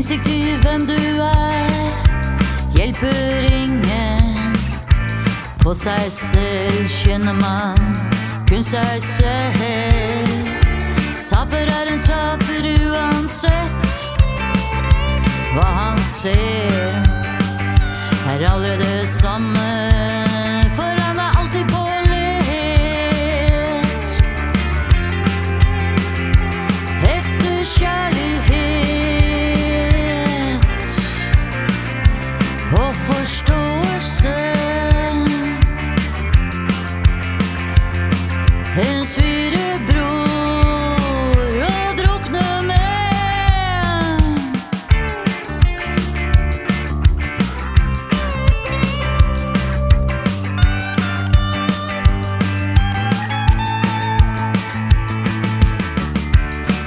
Innsikt i hvem du er, hjelper ingen. På seg selv kjenner man kun seg selv. Taper er en taper uansett hva han ser. Er aldri det samme, En svirebror å drukne med.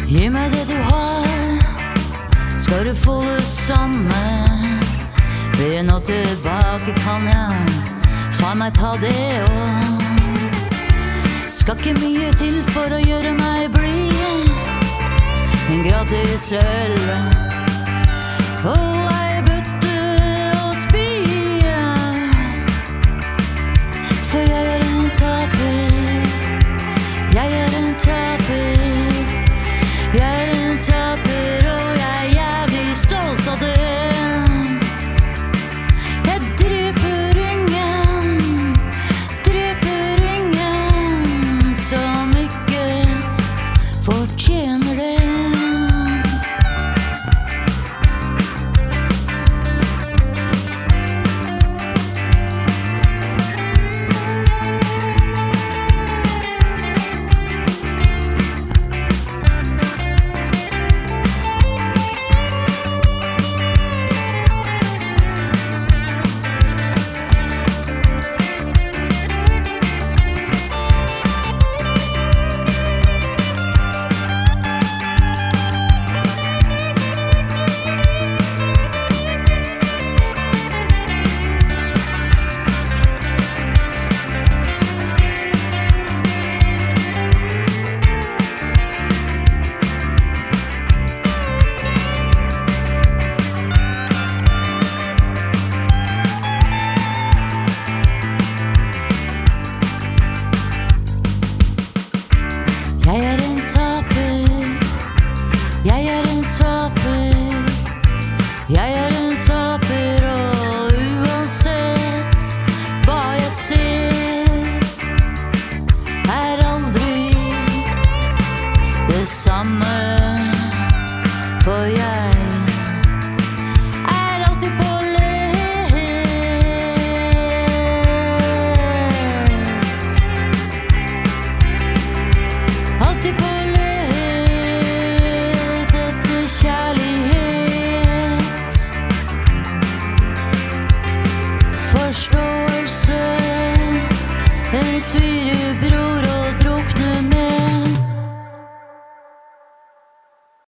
Gi meg det du har, skal du få det samme. Blir nå tilbake, kan jeg faen meg ta det òg. Skal ikke mye til for å gjøre meg blid. En gratis øl og ei bøtte å spie. For jeg er en taper, jeg er jeg er en taper. Jeg er en taper, og uansett hva jeg ser, er aldri det samme. For jeg min syrebror